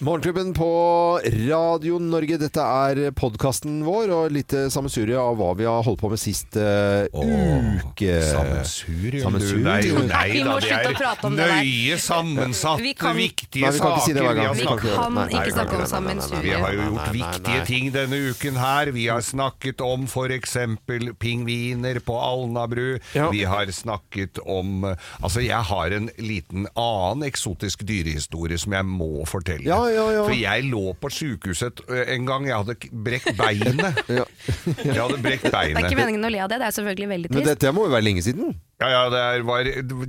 Morgenklubben på Radio Norge. Dette er podkasten vår og litt eh, sammensurium av hva vi har holdt på med sist eh, uke. Sammensurium, Sammensurium. Nei, nei Vi da, må det slutte å er prate om det der. nøye sammensatte, Vi kan- viktige Nei, vi kan ikke si det hver saker. gang. Vi Vi kan ikke- snakke om nei. Vi har jo gjort viktige ting denne uken her. Vi har snakket om f.eks. pingviner på Alnabru. Ja. Vi har snakket om Altså, jeg har en liten annen eksotisk dyrehistorie som jeg må fortelle. Ja, ja, ja. For jeg lå på sjukehuset eh, en gang. Jeg hadde brekt beinet. Ja. Jeg hadde brekt Det er ikke beinet. meningen å le av det, det er selvfølgelig veldig trist. Men dette må jo være lenge siden. Ja, ja, det er- var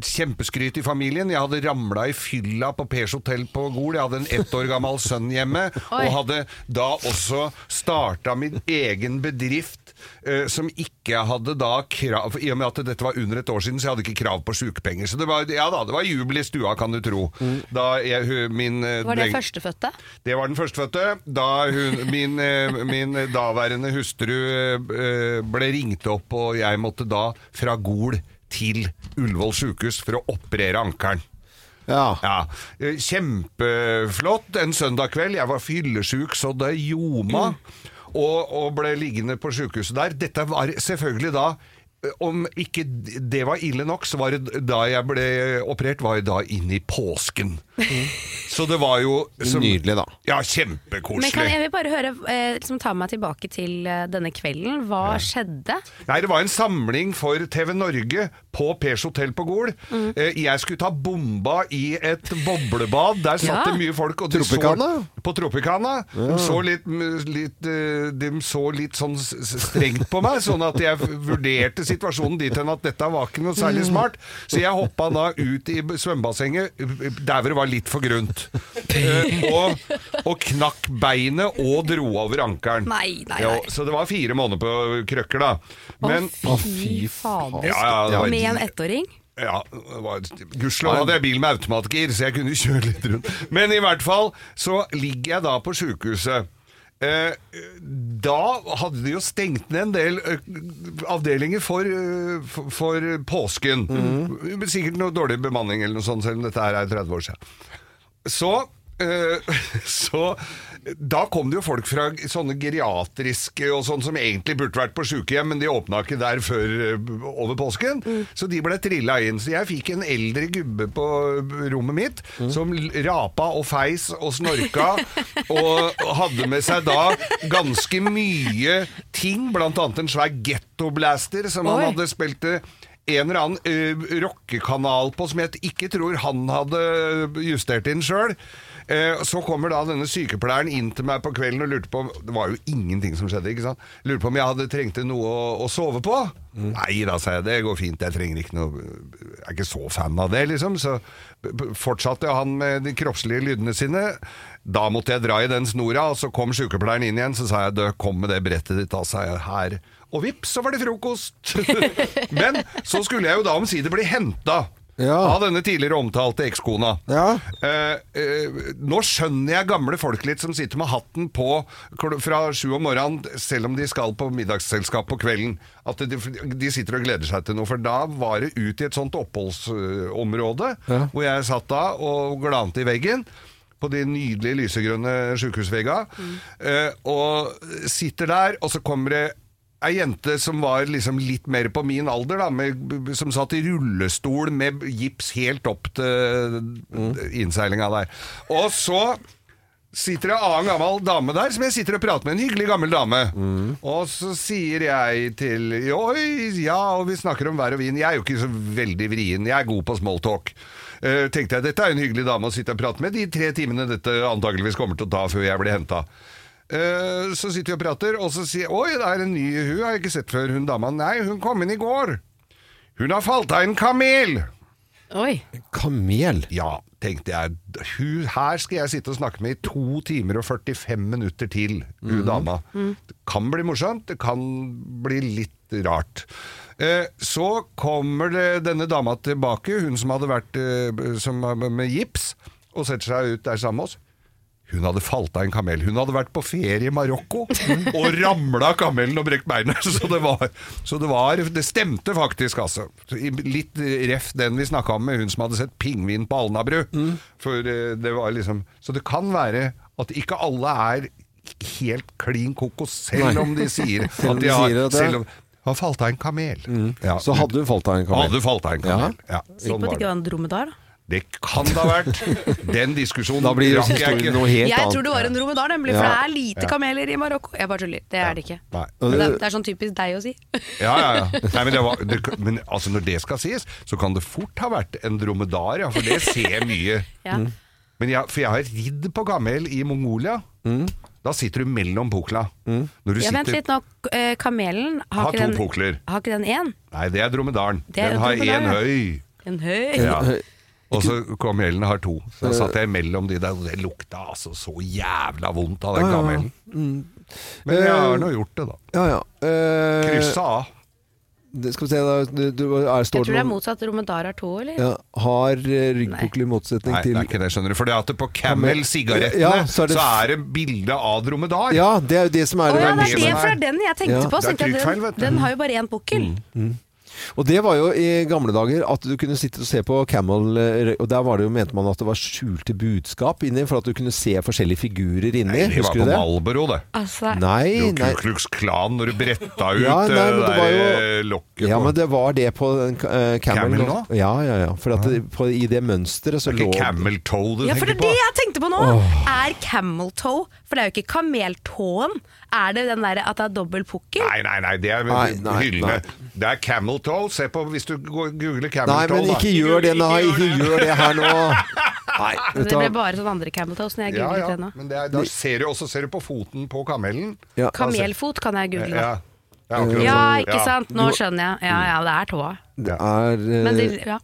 kjempeskryt i familien. Jeg hadde ramla i fylla på Pers hotell på Gol. Jeg hadde en ett år gammel sønn hjemme, Oi. og hadde da også starta min egen bedrift, eh, som ikke hadde da krav I og med at dette var under et år siden, så jeg hadde ikke krav på sykepenger. Så det var, ja da, det var jubel i stua, kan du tro. Da jeg, hun- min, eh, Var det dreng- førstefødte? det var den førstefødte. Da hun, min, eh, min daværende hustru eh, ble ringt opp, og jeg måtte da fra Gol til Ullevål sjukehus for å operere ankelen. Ja. Ja, eh, Kjempeflott en søndag kveld. Jeg var fyllesjuk så det ljoma, og, og ble liggende på sjukehuset der. Dette var selvfølgelig da om ikke det var ille nok, så var det da jeg ble operert, var jeg da inn i påsken. Så det var jo som- Nydelig, da. Ja, kjempekoselig. Men kan jeg vil bare høre, eh, liksom ta meg tilbake til eh, denne kvelden. Hva skjedde? Nei, det var en samling for TV Norge på Pers hotell på Gol. Mm. Eh, Jeg skulle ta bomba i et boblebad. Der satt Ja. det mye folk. Og de Tropicana? Så, på Tropicana. De, så litt, litt, eh, de så litt sånn strengt på meg, sånn at jeg vurderte situasjonen dit hen at dette var ikke noe særlig Mm. smart. Så jeg hoppa da ut i svømmebassenget der hvor det var litt for grunt. Eh, og, og knakk beinet og dro over ankelen. Nei, nei, nei. Ja, så det var fire måneder på krøkker, da. Men Å, fy fader. ja, ja, Med en ettåring? ja, Gudskjelov hadde jeg bil med automatgir, så jeg kunne kjøre litt rundt. Men i hvert fall så ligger jeg da på sjukehuset. Eh, da hadde de jo stengt ned en del eh, avdelinger for, eh, for, for påsken. Sikkert noe dårlig bemanning eller noe sånt, selv om dette her er 30 år siden. Så så da kom det jo folk fra sånne geriatriske og sånn som egentlig burde vært på sykehjem, men de åpna ikke der før eh, over påsken. Så de ble trilla inn. Så jeg fikk en eldre gubbe på rommet mitt som l- rapa og feis og snorka og hadde med seg da ganske mye ting, blant annet en svær gettoblaster som Oi. han hadde spilt eh, en eller annen uh, rockekanal på som jeg ikke tror han hadde justert inn sjøl. Så kommer da denne sykepleieren inn til meg på kvelden og lurte på Det var jo ingenting som skjedde. ikke sant? Lurte på om jeg hadde trengte noe å, å sove på. Nei da, sa jeg. Det går fint. Jeg trenger ikke noe Jeg er ikke så fan av det, liksom. Så fortsatte han med de kroppslige lydene sine. Da måtte jeg dra i den snora, og så kom sykepleieren inn igjen. Så sa jeg kom med det brettet ditt, da, sa jeg her. Og vips, så var det frokost! Men så skulle jeg jo da omsider bli henta. Ja. Av denne tidligere omtalte ekskona. Ja. Eh, eh, nå skjønner jeg gamle folk litt som sitter med hatten på fra sju om morgenen, selv om de skal på middagsselskap på kvelden. At de, de sitter og gleder seg til noe. For da var det ut i et sånt oppholdsområde, Ja. hvor jeg satt da og glante i veggen. På de nydelige lysegrønne sjukehusvegga. Eh, og sitter der, og så kommer det Ei jente som var liksom litt mer på min alder, da, med, som satt i rullestol med gips helt opp til innseilinga der. Og så sitter det en annen gammel dame der, som jeg sitter og prater med. En hyggelig gammel dame. Og så sier jeg til Oi, ja, og vi snakker om vær og vin. Jeg er jo ikke så veldig vrien, jeg er god på smalltalk. Uh, tenkte jeg, Dette er en hyggelig dame å sitte og prate med de tre timene dette antageligvis kommer til å ta før jeg blir henta. Eh, så sitter vi og prater, og så sier Oi, det er en ny Hun har jeg ikke sett før, hun dama. Nei, hun kom inn i går. Hun har falt av en kamel. Oi. Kamel. Ja, tenkte jeg. Hun, her skal jeg sitte og snakke med i to timer og 45 minutter til, hun dama. Det kan bli morsomt, det kan bli litt rart. Eh, så kommer det denne dama tilbake, hun som hadde vært eh, som, med gips, og setter seg ut der sammen med oss. Hun hadde falt av en kamel. Hun hadde vært på ferie i Marokko og ramla av kamelen og brekt beinet. Så det var, så det, var det stemte faktisk, altså. Litt ref den vi snakka om med hun som hadde sett pingvin på Alnabru. For eh, det var liksom Så det kan være at ikke alle er helt klin kokos, selv Nei. om de sier at de de har selv om, Han falt av en kamel. Ja. Så hadde hun falt av en kamel. Hadde falt av en kamel. Ja. Sikker sånn på at var det ikke var en dromedar? da? Det kan det ha vært. Den diskusjonen Da blir rakk jeg ikke. noe helt Jeg tror det var en dromedar, nemlig, for Ja. det er lite kameler i Marokko. Jeg bare tuller. Det er det ikke. Nei. Det det- er, det er sånn typisk deg å si. Ja, ja, ja. Nei, men, det var, det, men altså, når det skal sies, så kan det fort ha vært en dromedar, ja, for det ser jeg mye. Ja. Men jeg, for jeg har ridd på kamel i Mongolia. Da sitter du mellom pukla. Når du Ja, vent litt nå. Eh, Kamelen har, Har ikke to den, pukler. har ikke den én? Nei, det er dromedaren. Det er Den har én ja. høy. En høy? Ja. Og så kamelen har to. Så da satt jeg mellom de der, og det lukta altså så jævla vondt av den Ja, ja. kamelen. Men jeg har nå gjort det, da. Ja, ja. Uh, Kryssa av. det- Skal vi se, da. Du, du, er, Jeg tror det er motsatt. Romedar har to, eller? Ja, har ryggpukkel i motsetning Nei, det er ikke det, skjønner du. For det at det på Camel-sigarettene Ja, så så, er det- det bilde av dromedar. Ja, det er jo det som er oh, ja, det er det er- for det er den jeg tenkte Ja. på. Så Det er trykkfeil, vet du. den har jo bare én pukkel. Og det var jo i gamle dager at du kunne sitte og se på Camel, eh, og der var det jo, mente man at det var skjulte budskap inni, for at du kunne se forskjellige figurer inni. Nei, det var på du det? Marlboro, det. Altså, Nei, nei. Ku Klux Klan når du bretta ut Ja, nei, det det der jo- lokket Ja, men det var det på eh, Camel. Camel nå? Ja, ja, ja. For at det, på, i det mønsteret så Det er lå Camel Toe du ja, for det er det jeg tenkte på nå! Er camel toe For det er jo ikke kameltåen. Er det den derre at det er dobbel pukkel? Nei, nei, nei, det er Nei, nei, hyllene. nei. Det er Camel Toe. Se på hvis du går- googler Camel Nei, Toe. men da. ikke gjør det, nei, ikke gjør det her nå. Nei, vet Det ble hva. bare sånn andre camel toes når jeg Ja, googlet ja, det nå. men det er, da ser du også ser du på foten på kamelen. Ja, Kamelfot kan jeg google. Ja, ja, akkurat Ja, sånn. ikke sant. Nå skjønner jeg. Ja, ja, det er tåa. det er eh, Men det, ja.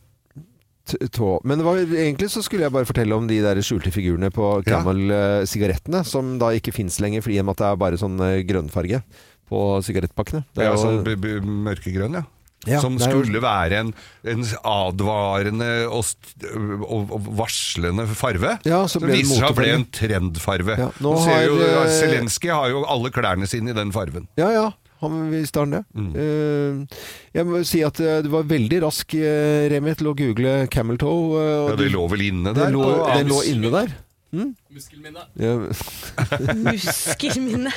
Tå. Men var, egentlig så skulle jeg bare fortelle om de der skjulte figurene på Ja. Camel-sigarettene, som da ikke fins lenger, fordi at det er bare sånn eh, grønnfarge på sigarettpakkene. Ja, sånn mørkegrønn, ja. Ja, Som skulle være en, en advarende og, og, og varslende farve. Ja, så som viser seg å bli en trendfarve. Ja, nå nå ser jo, har, eh, Zelenskyj har jo alle klærne sine i den farven. Ja, ja. Han visste han det. Mm. Eh, jeg må si at eh, du var veldig rask, uh, Remi, til å google camel toe. eh, og Ja, det lå vel inne der? Det lå, den lå inne der. Mm? Muskelminne. Ja. Muskelminne.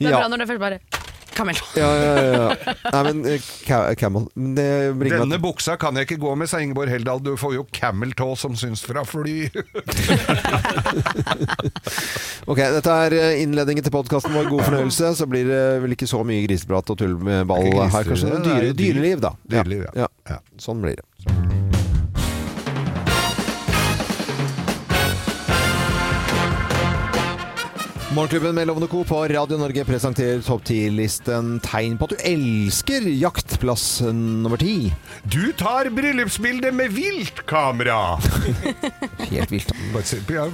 Det er Ja. bra når det først bare Kamel. Ja, ja, ja. Nei, men eh, ca camel det bringer meg Denne buksa kan jeg ikke gå med, sa Ingeborg Heldal. Du får jo Camel Tå som syns fra fly. Ok, dette er eh, innledningen til podkasten vår. God fornøyelse. Så blir det vel ikke så mye griseprat og tull med ball Det ikke her, kanskje. Dyre, dyr. dyreliv, da. Dyreliv, ja. ja. Ja. Sånn blir det. Morgenklubben med Lovende Co. på Radio Norge presenterer topp 10-listen Tegn på at du elsker jaktplass nummer ti. Du tar bryllupsbilde med viltkamera! Helt vilt. Bare se- ja,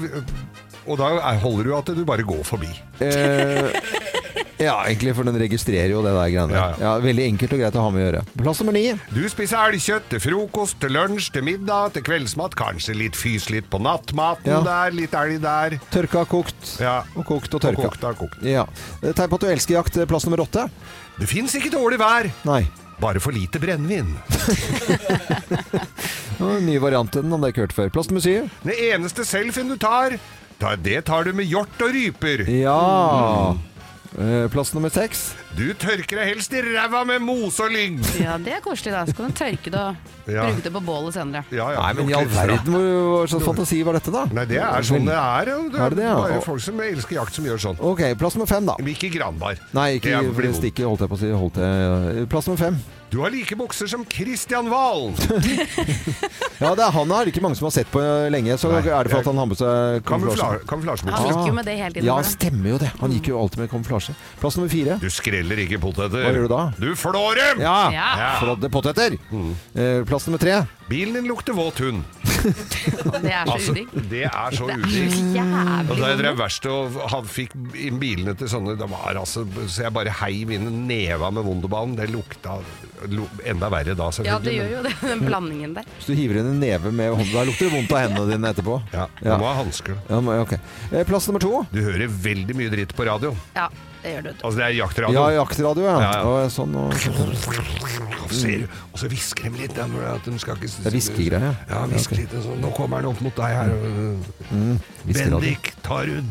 Og da er- holder du at du bare går forbi. Eh, ja, egentlig, for den registrerer jo det der greiene. Ja, Ja, ja. veldig enkelt og greit å ha med å gjøre. Plass nummer ni. Du spiser elgkjøtt til frokost, til lunsj, til middag, til kveldsmat. Kanskje litt fys litt på nattmaten Ja. der, litt elg der. Tørka, kokt. Ja. Og kokt og tørka. Og kokt og kokt. Ja. Tegn på at du elsker jakt. Plass nummer åtte. Det fins ikke dårlig vær, Nei. bare for lite brennevin. variant Nye den, om er ikke hørt før. Plass nummer syv. Det eneste selfien du tar, det tar du med hjort og ryper. Ja. Eh, Plass nummer seks. Du tørker deg helst i ræva med mose og lyng. Ja, det er koselig, da. Så kan du tørke det og Ja. bruke det på bålet senere. Ja, ja, Nei, men i all verden, hvor hva slags fantasi var dette, da? Nei, det er sånn det er. Det Er er det det, ja? bare folk som elsker jakt som gjør sånn. Ok, plass nummer fem, da. Men ikke Granbar. Nei, ikke Det for blir vondt. stikket, holdt jeg på å si. Holdt jeg. Plass nummer fem. Du har like bukser som Christian Wahl! Ja, det er han er det ikke mange som har sett på lenge. Så Nei, er det for jeg- at han har med seg. Kamufla- Han gikk jo med det hele tiden. Ja, stemmer jo det. Han gikk jo alltid med kamuflasje. Plass nummer fire. Du skreller ikke poteter. Hva gjør du da? Du flår dem! Ja! Ja. Flådde poteter. Mm. Eh, Plass nummer tre. Bilen din lukter våt hund. Det er så Altså, udigg. det er så er udigg. Og det er det vondt. verste, han fikk inn bilene til sånne det var altså, Så jeg bare heiv inn en neva med Wunderbaum. Det lukta enda verre da, selvfølgelig. Ja, det gjør jo det, den blandingen der. Hvis du hiver inn en neve med hånd, da lukter det vondt av hendene dine etterpå. Ja, du Ja. må ha hansker. Ja, okay. Eh, Plass nummer to. Du hører veldig mye dritt på radio. Ja, det gjør du. Altså, det er jaktradio. Ja, jaktradio, ja. Ja, ja. Og sånn, og... Ser du- Og så hvisker de litt. Der, er at de skal ikke, Det er hviskegreier, ja. Ja, hvisker litt. Sånn. Nå kommer han opp mot deg her. Mm, hviskeradio. Bendik Tarun.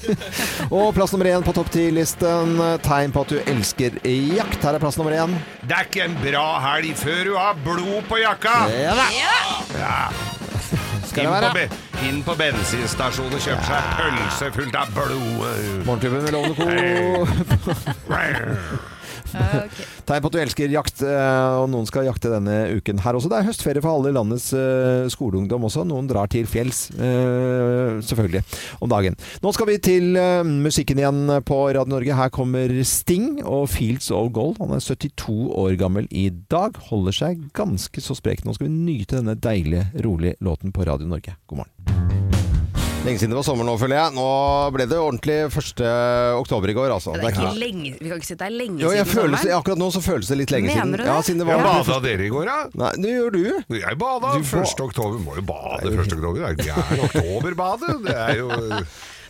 Og plass nummer én på topp ti-listen. Tegn på at du elsker jakt. Her er plass nummer én. Det er ikke en bra helg før du har blod på jakka! Ja da! Ja. Skal det være. Inn på bensinstasjonen og kjøpe seg pølse fullt av blod. Morgentuben med Lovende Co. Ok. Tegn på at du elsker jakt, eh, og noen skal jakte denne uken her også. Det er høstferie for alle landets eh, skoleungdom også. Noen drar til fjells, eh, selvfølgelig, om dagen. Nå skal vi til musikken igjen på Radio Norge. Her kommer Sting og Fields of Gold. Han er 72 år gammel i dag. Holder seg ganske så sprek. Nå skal vi nyte denne deilige, rolige låten på Radio Norge. God morgen. Lenge siden det var sommer nå, føler jeg. Nå ble det ordentlig 1. oktober i går, altså. Det er ikke lenge, vi kan ikke si det er lenge Jo, jeg siden føler, sommeren. akkurat nå så føles det litt lenge Mener siden. du det? Ja, siden det Ja, var bada dere i går, da? Nei, det gjør du. Jeg bada Du ba- 1. oktober. Må jo bade 1. oktober. Det er gæren oktoberbadet. Det er jo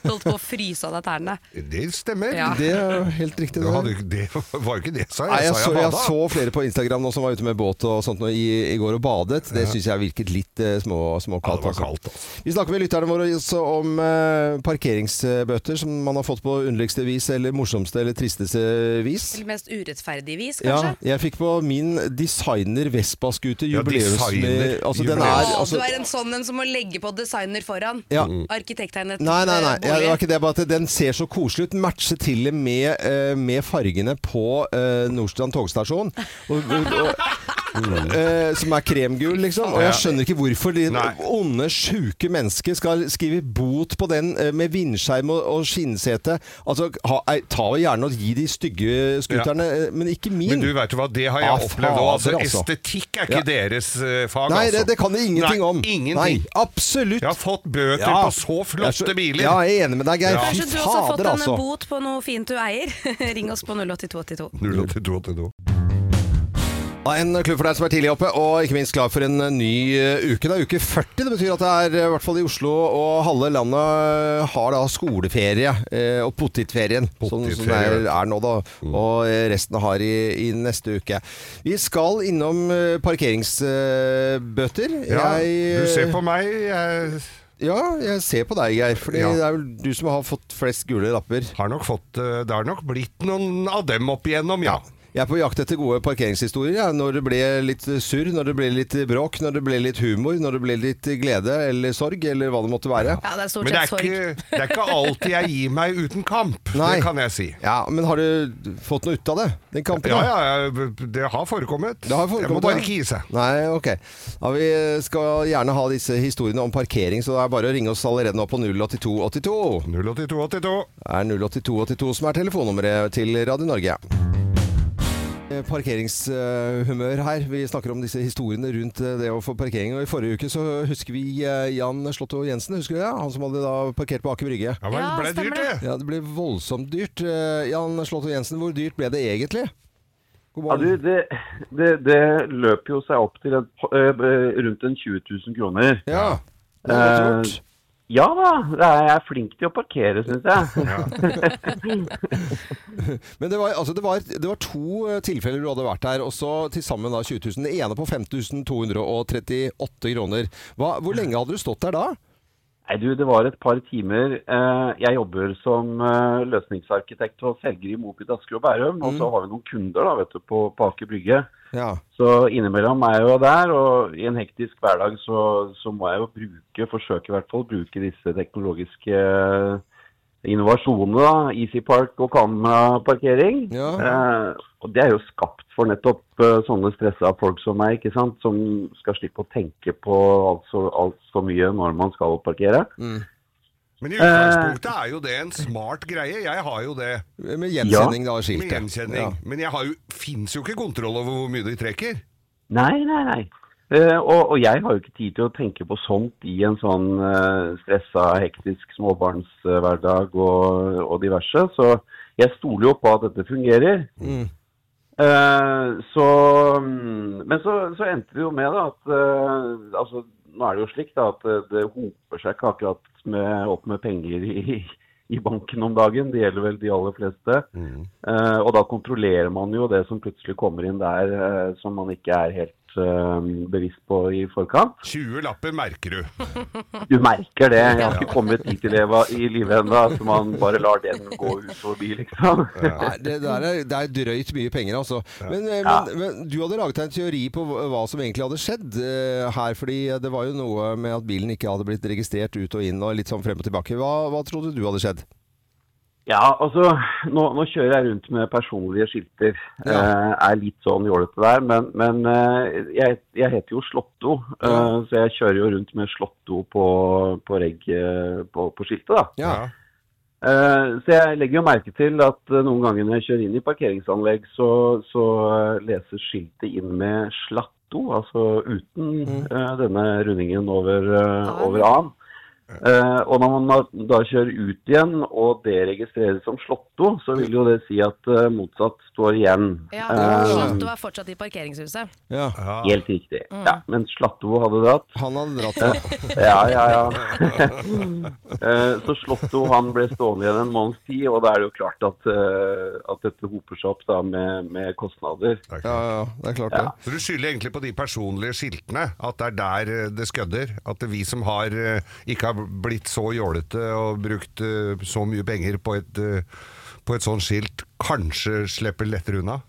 Du holdt på å fryse av deg tærne. Det stemmer. Ja. Det er helt riktig. Det, hadde, det var jo ikke det jeg sa. Nei, Jeg jeg, så, jeg jeg så flere på Instagram nå som var ute med båt og sånt nå i, i går og badet. Det syns jeg virket litt eh, små, Ja, småkaldt. det var altså. kaldt, altså. Vi snakker med lytterne våre også om eh, parkeringsbøter som man har fått på underligste vis, eller morsomste eller tristeste vis. Eller mest urettferdig vis, kanskje. Ja, jeg fikk på min designer Vespa-scooter Ja, jubileums... designer altså, den jubileums. er, altså, du er en sånn en som må legge på designer foran. Ja. Arkitekttegnet Nei, nei, nei. Eh, Ja, det var ikke det. Bare at den ser så koselig ut. Matcher til og med eh, med fargene på uh, Nordstrand togstasjon. Og, og, og, eh, som er kremgul, liksom. Og jeg skjønner ikke hvorfor de Nei. onde, sjuke mennesker skal skrive bot på den eh, med vindskjerm og, og skinnsete. Altså, ha, eh, ta og gjerne og gi de stygge scooterne, eh, men ikke min. Men du vet du hva, det har jeg Ah, opplevd òg. Altså, altså. estetikk er ikke Ja. deres eh, fag, Nei, altså. det, det kan de ingenting Nei, om. Ingenting. Nei, absolutt. Jeg har fått bøter Ja. på så Jeg er så- flotte biler. Ja, jeg er enig med deg, Geir. Ja. Kanskje du også har fått en altså. bot på noe fint du eier? Ring oss på 08282. 08282. Ja, En klubb for deg som er tidlig oppe, og ikke minst klar for en eh, ny eh, uke. Det er uke 40. Det betyr at det er, eh, i hvert fall i Oslo og halve landet, har da skoleferie. Og pottitferien, som, som det er, er nå, da. Og eh, resten har i, i neste uke. Vi skal innom parkeringsbøter. Ja, Jeg, du ser på meg. Jeg Ja, jeg ser på deg, Geir. For Ja. det er vel du som har fått flest gule lapper. har nok fått Det har nok blitt noen av dem opp igjennom, ja. Jeg er på jakt etter gode parkeringshistorier. Ja. Når det ble litt surr, når det ble litt bråk, når det ble litt humor, når det ble litt glede eller sorg, eller hva det måtte være. Ja, det er stort Men det sett er, sorg. ikke, det er ikke alltid jeg gir meg uten kamp. Nei. Det kan jeg si. Ja, Men har du fått noe ut av det? Den kampen? Ja, ja, ja, det har forekommet. Det har forekommet jeg må bare ja. ikke gi seg. Nei, ok. Ja, vi skal gjerne ha disse historiene om parkering, så det er bare å ringe oss allerede nå på 08282. 08282. Det er 08282 som er telefonnummeret til Radio Norge. Eh, Parkeringshumør her. Vi snakker om disse historiene rundt eh, det å få parkering. Og I forrige uke så husker vi eh, Jan Slotto Jensen, husker du det? Han som hadde da parkert på Aker Brygge. Ja, det ble dyrt, det. Ja, det ble voldsomt dyrt. Jan Slotto Jensen, hvor dyrt ble det egentlig? Ja, du, det, det, det løper jo seg opp til eh, rundt en 20 000 kroner. Ja, det er gjort. Ja da, er, jeg er flink til å parkere, syns jeg. Men det var, altså, det, var, det var to eh, tilfeller du hadde vært der, og så til sammen da 20 000. Det ene på 5238 kroner. Hva, hvor lenge hadde du stått der da? Nei, du, det var et par timer. Eh, Jeg jobber som eh, løsningsarkitekt og selger i Moped Asker og Bærum. Og så har vi noen kunder da, vet du, på, på Aker Brygge. Ja. Så innimellom er jeg jo der, og i en hektisk hverdag så, så må jeg jo bruke, forsøke i hvert fall, bruke disse teknologiske eh, innovasjonene. da, Easy Park og kameraparkering. Ja. Eh, og det er jo skapt for nettopp uh, sånne stressa folk som meg, ikke sant? som skal slippe å tenke på alt så, alt så mye når man skal parkere. Men i utgangspunktet er jo det en smart greie. Jeg har jo det Med gjenkjenning da, med skiltet. gjenkjenning. Ja. Men jeg har jo, fins jo ikke kontroll over hvor mye de trekker. Nei, nei, nei. Uh, og, og jeg har jo ikke tid til å tenke på sånt i en sånn uh, stressa, hektisk småbarnshverdag og, og diverse. Så jeg stoler jo på at dette fungerer. Eh, så, mm, men så, så endte vi jo med da, at eh, altså, nå er det jo slik da, at det, det hoper seg ikke akkurat med, opp med penger i, i banken om dagen. Det gjelder vel de aller fleste. Eh, og da kontrollerer man jo det som plutselig kommer inn der eh, som man ikke er helt eh, bevisst på i forkant. 20 lapper merker du. Du merker det. Jeg har ikke kommet dit i, leva, i livet ennå at man bare lar den gå ut forbi, liksom. Nei, det, der er, det er drøyt mye penger, altså. Men, eh, men, men du hadde laget deg en teori på hva hva som egentlig hadde skjedd eh, her. fordi det var jo noe med at bilen ikke hadde blitt registrert ut og inn og litt sånn frem og tilbake. Hva, hva trodde du hadde skjedd? Ja, altså, nå, nå kjører jeg rundt med personlige skilter. Ja. Eh, er litt sånn jålete der, men, men eh, jeg, jeg heter jo Slåtto, eh, så jeg kjører jo rundt med Slåtto på, på regg eh, på, på skiltet. da. Ja. Eh, så jeg legger jo merke til at eh, noen ganger når jeg kjører inn i parkeringsanlegg, så, så eh, leser skiltet inn med Slatto, altså uten eh, denne rundingen over, eh, over A-en. Eh, og når man da, kjører ut igjen, og det registreres som Slåtto, så vil jo det si at eh, motsatt står igjen. Ja, Slåtto Slotto er fortsatt i parkeringshuset. ja. Helt riktig. Ja, men Slatto hadde dratt. Han hadde dratt. Ja, ja, ja. Eh, så Slåtto han ble stående igjen en måneds tid, og da er det jo klart at, eh, at dette hoper seg opp da med, med kostnader. Ja, ja, det er klart det. Så du skylder egentlig på de personlige skiltene, at det er der eh, det skødder. At det er vi som har, eh, ikke har blitt så jålete og brukt eh, så mye penger på et, eh, på et sånt skilt, kanskje slipper lettere unna.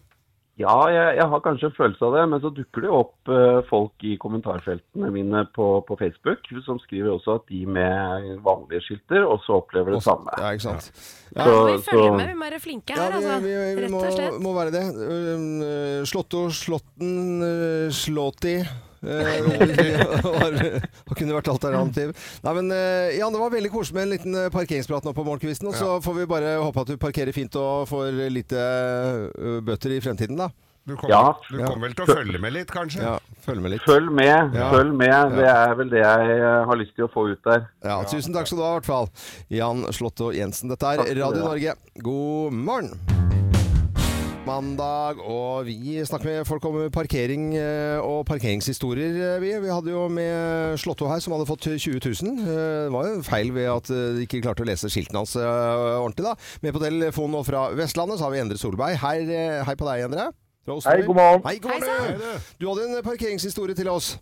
Ja, jeg, jeg har kanskje en følelse av det, men så dukker det opp eh, folk i kommentarfeltene mine på, på Facebook som skriver også at de med vanlige skilter også opplever det samme. Ja, ikke sant. Ja, må vi følger så- med, vi må være flinke Ja, her, vi, altså. vi, vi Rett må, og slett. må være det. Um, Slåtto, Slåtten, uh, Slåti eh, Det kunne vært alternativ. Nei, men eh, Jan, det var veldig koselig med en liten eh, parkeringsprat nå på morgenkvisten. Og så får vi bare håpe at du parkerer fint og får lite bøter i fremtiden, da. Du kommer, Ja. du kommer vel til å følge med litt, kanskje? Ja, følg med litt. Følg med, Ja. følg med. Det er vel det jeg har lyst til å få ut der. Ja, tusen takk skal du ha, i hvert fall. Jan Slåtto Jensen. Dette er Takk Radio. Norge. God morgen! Mandag, og vi snakker med folk om parkering eh, og parkeringshistorier. eh, Vi, vi hadde jo med Slåtto her, som hadde fått 20 000. Eh, Det var jo feil ved at de ikke klarte å lese skiltene hans ordentlig. da. Med på telefonen nå fra Vestlandet så har vi Endre Solberg. Hei, hei på deg, Endre. Hei, god morgen. Hei, god Hei, morgen. Du hadde en parkeringshistorie til oss.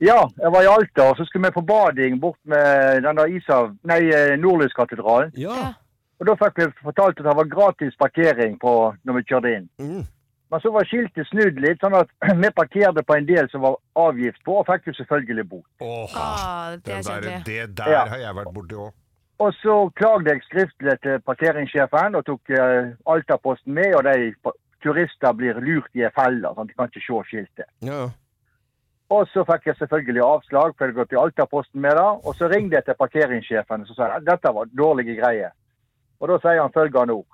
Ja, jeg var i Alta, og så skulle vi på bading bort med den der Isav, nei, Nordlyskatedralen. Ja. Og da fikk vi fortalt at det var gratis parkering på når vi kjørte inn. Mm. Men så var skiltet snudd litt, sånn at vi parkerte på en del som var avgift på, og fikk jo selvfølgelig bot. Åh, Ah, det den der, det der Ja. har jeg vært borti òg. Og så klagde jeg skriftlig til parkeringssjefen og tok eh, Altaposten med, og de turister blir lurt i ei felle, sånn at de kan ikke se skiltet. ja. Og så fikk jeg selvfølgelig avslag, for jeg hadde gått i Altaposten med det. Og så ringte jeg til parkeringssjefen og så sa jeg, at dette var dårlige greier. Og da sier han følgende ord.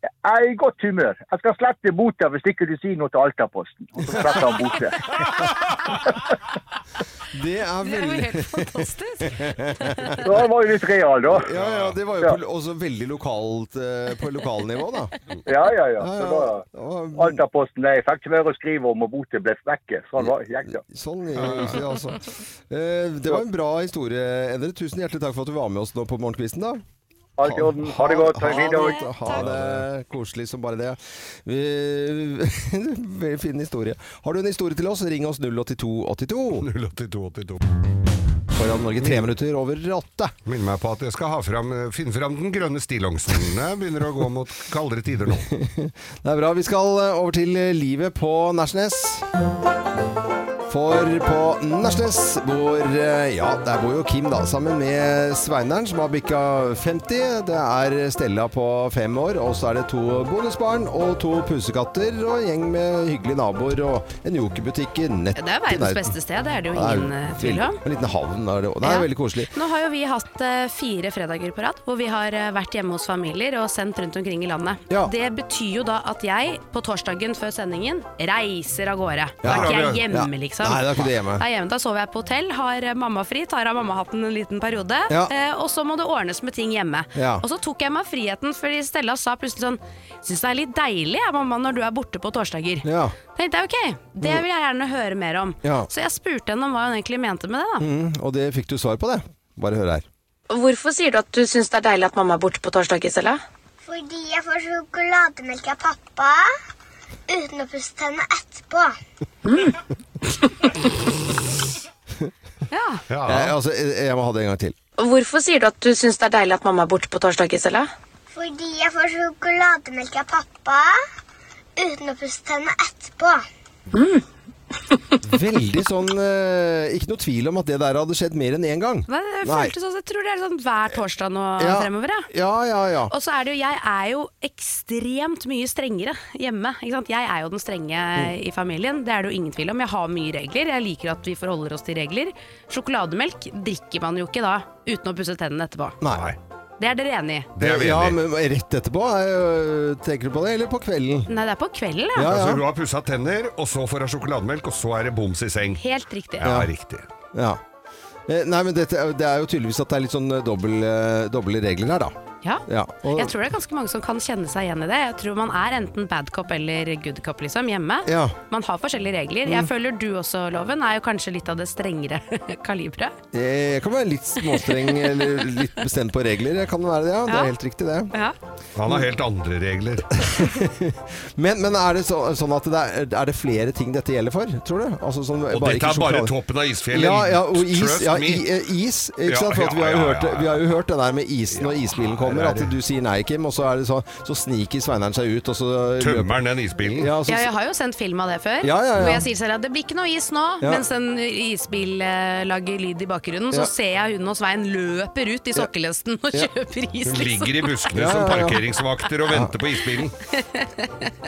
Jeg er i godt humør. Jeg skal slette bota hvis ikke du sier noe til Altaposten. Og så sletter han bota. Det er Det er jo helt fantastisk. da det var jo litt real, da. Ja, ja, det var jo Ja. på, også veldig lokalt eh, på lokalnivå, da. Ja, ja, ja. Ja, Så da, Altaposten jeg fikk ikke mer å skrive om, og botet ble vekke. Sånn var jeg, det. Sånn gikk det, altså. Eh, Det var en bra historie, Endre. Tusen hjertelig takk for at du var med oss nå på morgenkvisten. da. Alt i orden. Ha det godt. Ha Ha, ha, det, ha det koselig som bare det. Vi- fin historie. Har du en historie til oss, ring oss 08282. 08282. Foran Norge tre minutter over åtte. Minner meg på at jeg skal ha fram, finne fram den grønne stillongsen. Jeg begynner å gå mot kaldere tider nå. Det er bra. Vi skal over til livet på Nærsnes. For på Nærsnes bor eh, Ja, der bor jo Kim, da, sammen med Sveineren, som har bikka 50. Det er Stella på fem år, og så er det to bonusbarn og to pusekatter og en gjeng med hyggelige naboer og en jokerbutikk i nett Det er verdens beste sted, det er det jo er ingen eh, tvil om. En liten havn er det òg. Det er Ja. veldig koselig. Nå har jo vi hatt eh, fire fredager på rad hvor vi har vært hjemme hos familier og sendt rundt omkring i landet. Ja. Det betyr jo da at jeg på torsdagen før sendingen reiser av gårde. Da Ja. er ikke jeg hjemme, Ja. liksom. Liksom. Nei, det er ikke det hjemme. Nei, hjemme. Da sover jeg på hotell, har mamma mammafri, tar av mammahatten en liten periode. Ja. Eh, og så må det ordnes med ting hjemme. Ja. Og så tok jeg meg friheten, fordi Stella sa plutselig sånn Syns det er litt deilig, jeg, mamma, når du er borte på torsdager. Ja. Tenkte jeg ok, det vil jeg gjerne høre mer om. Ja. Så jeg spurte henne om hva hun egentlig mente med det. da. Mm, og det fikk du svar på, det. Bare hør her. Hvorfor sier du at du syns det er deilig at mamma er borte på torsdag, Gisela? Fordi jeg får sjokolademelk av pappa uten å pusse tennene etterpå. Ja. Ja. Jeg, altså, jeg, jeg må ha det en gang til. Hvorfor sier du at du syns det er deilig at mamma er borte på torsdag, Gisela? Fordi jeg får sjokolademelk av pappa uten å pusse tennene etterpå. Veldig sånn eh, Ikke noe tvil om at det der hadde skjedd mer enn én gang. Nei, det Nei. sånn, jeg tror det er sånn hver torsdag nå Ja. fremover. Ja. Ja, ja, ja. Og så er det jo, jeg er jo ekstremt mye strengere hjemme. Ikke sant? Jeg er jo den strenge i familien, det er det jo ingen tvil om. Jeg har mye regler, jeg liker at vi forholder oss til regler. Sjokolademelk drikker man jo ikke da uten å pusse tennene etterpå. Nei. Det er dere enig i? Det er vi ja, enig i. men rett etterpå? eh, Tenker du på det, eller på kvelden? Nei, det er på kvelden, ja. Ja, Altså, ja. du har pussa tenner, og så får du sjokolademelk, og så er det boms i seng. Helt riktig. Ja, riktig. ja. Eh, Nei, men dette, det er jo tydeligvis at det er litt sånn eh, dobbel, eh, doble regler her, da. Ja. Ja. Og, Jeg tror det er ganske mange som kan kjenne seg igjen i det. Jeg tror man er enten bad cop eller good cop liksom, hjemme. Ja. Man har forskjellige regler. Jeg føler du også, Loven, er jo kanskje litt av det strengere kaliberet. Jeg kan være litt småstreng eller litt bestemt på regler. Jeg kan være det, ja. Det er helt riktig, det. Ja. Han har helt andre regler. Men, men er det så, sånn at det er, er det flere ting dette gjelder for, tror du? Altså, sånn, Og bare dette er bare toppen av isfjellet. Ja, ja, og is. Ja, i, eh, is ikke Ja, sant? For at vi, har jo ja, ja, hørt, vi har jo hørt det der med isen når isbilen kommer, er at du sier nei, Kim, og så, er det så, så sniker Sveineren seg ut, og så Tømmer han den isbilen? Ja, så, Ja, jeg har jo sendt film av det før. Ja, ja, ja. Hvor jeg sier selv at det blir ikke noe is nå, Ja. mens en isbil eh, lager lyd i bakgrunnen. Ja. Så ser jeg hun og Svein løper ut i sokkelesten og kjøper is. Hun liksom. ligger i buskene Ja, som parkeringsvakter og venter på isbilen.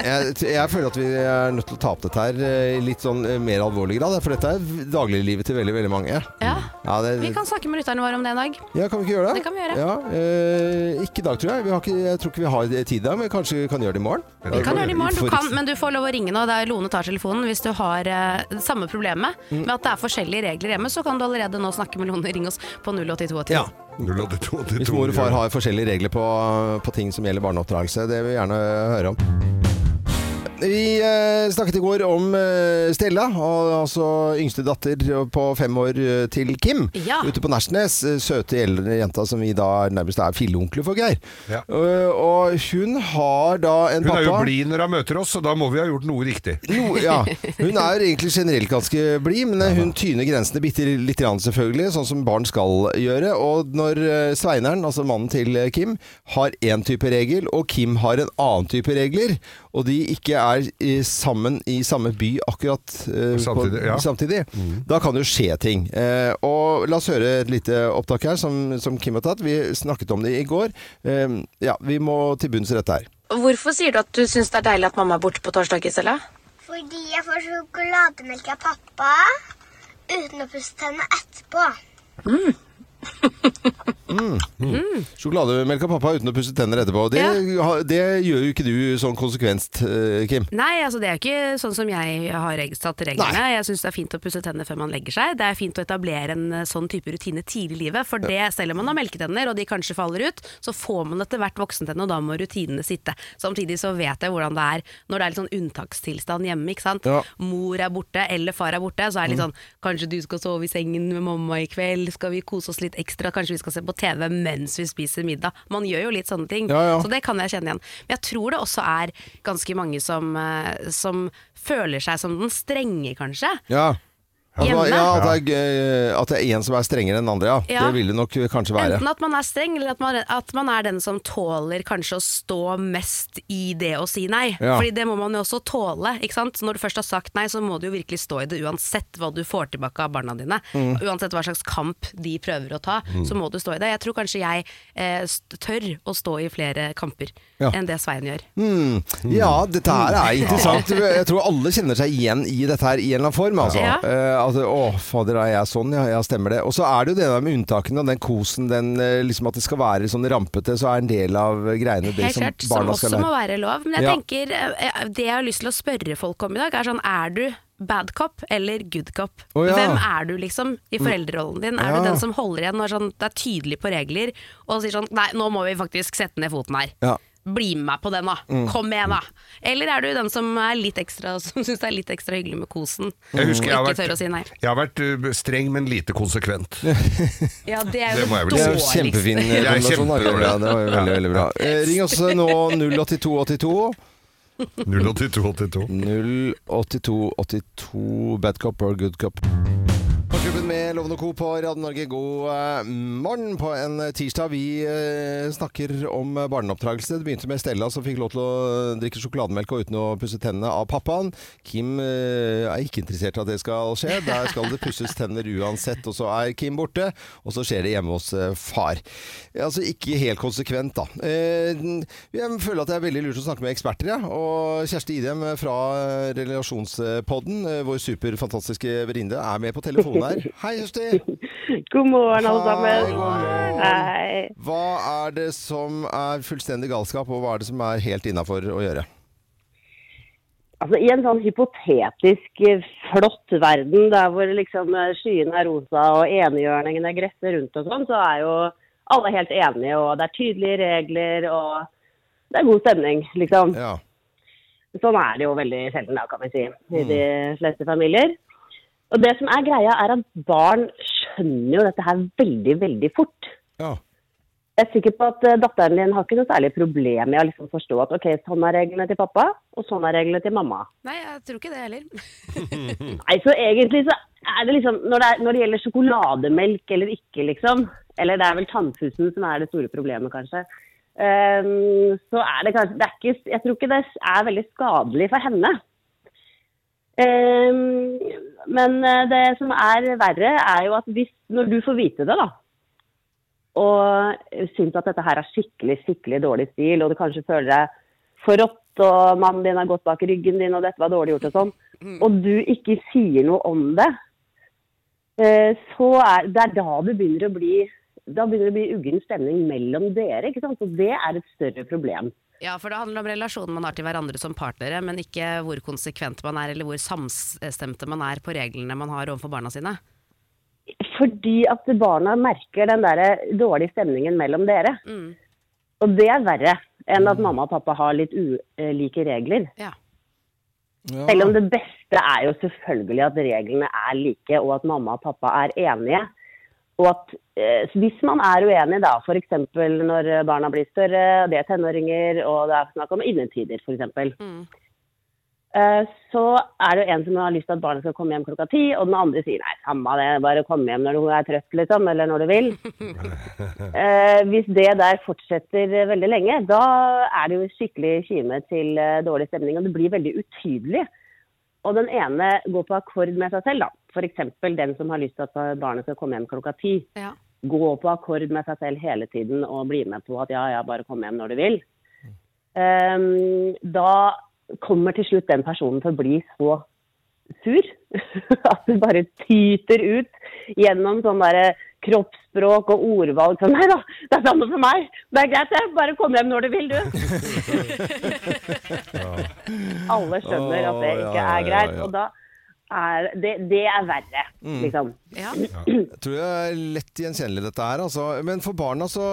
jeg, jeg føler at vi er nødt til å ta opp dette her eh, i litt sånn eh, mer alvorlig grad, for dette er dagliglivet til veldig, veldig mange. Ja. Ja, det, Vi kan snakke med lytterne våre om det en dag. ja, kan vi ikke gjøre det? Det kan vi gjøre. Ja, eh, ikke i dag, tror jeg. Vi har ikke, jeg tror ikke vi har tid i dag, men kanskje vi kan gjøre det i morgen? Vi kan gjøre det i morgen, du kan, men du får lov å ringe nå. Det er Lone tar telefonen. Hvis du har uh, samme problemet Mm. med at det er forskjellige regler hjemme, så kan du allerede nå snakke med Lone. Ring oss på 08282. Ja. 082, Hvis mor og far har forskjellige regler på, på ting som gjelder barneoppdragelse, det vil vi gjerne høre om. Vi eh, snakket i går om eh, Stella, og, altså yngste datter på fem år eh, til Kim. Ja. Ute på Nærsnes. eh, Søte eldre jenta som vi da nærmest er filleonkler for Geir. Ja. Og hun har da en Hun pappa er jo blid når hun møter oss, så da må vi ha gjort noe riktig. No, ja. Hun er egentlig generelt ganske blid, men hun tyner grensene bitte litt, grann selvfølgelig, sånn som barn skal gjøre. Og når eh, Sveineren, altså mannen til Kim, har én type regel, og Kim har en annen type regler, og de ikke er i, sammen i samme by akkurat eh, Samtidig, på, ja. samtidig da kan det jo skje ting. Eh, og la oss høre et lite opptak her som, som Kim har tatt. Vi snakket om det i går. Eh, ja, vi må til bunns i dette her. Hvorfor sier du at du syns det er deilig at mamma er borte på torsdag, Gisela? Fordi jeg får sjokolademelk av pappa uten å pusse tennene etterpå. Sjokolademelk av pappa uten å pusse tenner etterpå. Det, ja. det gjør jo ikke du sånn konsekvenst, eh, Kim. Nei, altså det er ikke sånn som jeg har satt reglene. Jeg syns det er fint å pusse tennene før man legger seg. Det er fint å etablere en eh, sånn type rutine tidlig i livet. For det, selv om man har melketenner og de kanskje faller ut, så får man etter hvert voksentenner, og da må rutinene sitte. Samtidig så vet jeg hvordan det er når det er litt sånn unntakstilstand hjemme. ikke sant? Ja. Mor er borte, eller far er borte, så er det litt sånn Kanskje du skal sove i sengen med mamma i kveld? Skal vi kose oss litt ekstra? Kanskje vi skal se på TV mens vi spiser middag? Man gjør jo litt sånne ting. Ja, ja. Så det kan jeg kjenne igjen. Men jeg tror det også er ganske mange som, eh, som føler seg som den strenge, kanskje. Ja. Hjemme. ja, at, det er, at det er en som er strengere enn andre, ja. Ja. Det vil det nok kanskje være. Enten at man er streng, eller at man, at man er den som tåler kanskje å stå mest i det å si nei. Ja. Fordi det må man jo også tåle. ikke sant? Når du først har sagt nei, så må du jo virkelig stå i det uansett hva du får tilbake av barna dine. Mm. Uansett hva slags kamp de prøver å ta, så må du stå i det. Jeg tror kanskje jeg eh, tør å stå i flere kamper Ja. enn det Svein gjør. Mm. Ja, dette her er interessant. Jeg tror alle kjenner seg igjen i dette her i en eller annen form. Altså. Ja. Eh, altså, å, fader, er jeg sånn? Ja, ja, stemmer det. Og så er det jo det der med unntakene og den kosen, den, eh, liksom at det skal være sånn rampete, så er en del av greiene det Helt som klart, som også må være lov. Men jeg Ja. tenker, eh, det jeg har lyst til å spørre folk om i dag, er sånn Er du bad cop eller good cop. Oh, ja. Hvem er du liksom i foreldrerollen din? Er Ja. du den som holder igjen er, sånn, er tydelig på regler og sier sånn Nei, nå må vi faktisk sette ned foten her. Ja. Bli med meg på den, da. Kom igjen, da. Eller er du den som er litt ekstra Som syns det er litt ekstra hyggelig med kosen? Jeg husker jeg har vært, si jeg har vært uh, streng, men lite konsekvent. Ja, det er jo det, Det er jo dårligste. kjempefin kombinasjon. Ja, det var jo veldig, veldig bra. Eh, ring oss nå 08282. 08282. 08282 Bad Cop or Good Cop. Med Lovende Co. på Radio Norge, god eh, morgen på en tirsdag. Vi eh, snakker om barneoppdragelse. Det begynte med Stella som fikk lov til å drikke sjokolademelk og uten å pusse tennene av pappaen. Kim eh, er ikke interessert i at det skal skje. Der skal det pusses tenner uansett. Og så er Kim borte, og så skjer det hjemme hos eh, far. Altså ikke helt konsekvent, da. Eh, jeg føler at det er veldig lurt å snakke med eksperter, ja. Og Kjersti Idem fra Relasjonspodden, eh, vår superfantastiske venninne, er med på telefonen her. Hei, Kjersti. God morgen, alle sammen. Hei. Hva er det som er fullstendig galskap, og hva er det som er helt innafor å gjøre? Altså, I en sånn hypotetisk eh, flott verden der hvor liksom eh, skyene er rosa og enhjørningene gresser rundt og sånn, så er jo alle helt enige, og det er tydelige regler, og det er god stemning, liksom. Ja. Sånn er det jo veldig sjelden, da, kan vi si, i de fleste familier. Og det som er greia, er at barn skjønner jo dette her veldig, veldig fort. ja. Jeg er sikker på at eh, datteren din har ikke noe særlig problem med å liksom forstå at ok, sånn er reglene til pappa, og sånn er reglene til mamma. Nei, jeg tror ikke det heller. Nei, så egentlig så er det liksom Når det, er, når det gjelder sjokolademelk eller ikke, liksom, eller det er vel tannpussen som er det store problemet, kanskje, um, så er det kanskje det er ikke, Jeg tror ikke det er veldig skadelig for henne. Ehm, men eh, det som er verre, er jo at hvis Når du får vite det, da, og syns at dette her er skikkelig, skikkelig dårlig stil, og du kanskje føler deg forrådt, og mannen din har gått bak ryggen din, og dette var dårlig gjort og sånn, og du ikke sier noe om det, eh, så er det er da det begynner å bli da begynner det å bli uggen stemning mellom dere. ikke sant? Og det er et større problem. Ja, for det handler om relasjonen man har til hverandre som partnere, men ikke hvor konsekvent man er, eller hvor samstemte man er på reglene man har overfor barna sine. Fordi at barna merker den der dårlige stemningen mellom dere. Mm. Og det er verre enn at mamma og pappa har litt ulike regler. Ja. Ja. Selv om det beste er jo selvfølgelig at reglene er like, og at mamma og pappa er enige. Og at eh, Hvis man er uenig, da, f.eks. når barna blir større, det er tenåringer, og det er snakk om innetider f.eks., Mm. eh, så er det jo en som har lyst til at barnet skal komme hjem klokka ti, og den andre sier nei, samme det, bare kom hjem når du er trøtt, liksom, eller når du vil. Eh, hvis det der fortsetter veldig lenge, da er det jo skikkelig kime til eh, dårlig stemning, og det blir veldig utydelig. Og den ene går på akkord med seg selv, da. F.eks. den som har lyst til at barnet skal komme hjem klokka ti. Ja. Gå på akkord med seg selv hele tiden og bli med på at ja, ja, bare kom hjem når du vil. Um, da kommer til slutt den personen til å bli så sur at det bare tyter ut gjennom sånn derre kroppsspråk og ordvalg sånn Nei da, det er samme for meg. Det er greit, det. Bare kom hjem når du vil, du. Alle skjønner at det ikke ja, er ja, greit. ja. Og da er det, det er verre, liksom. Ja. Jeg tror det er lett gjenkjennelig dette her, altså. Men for barna så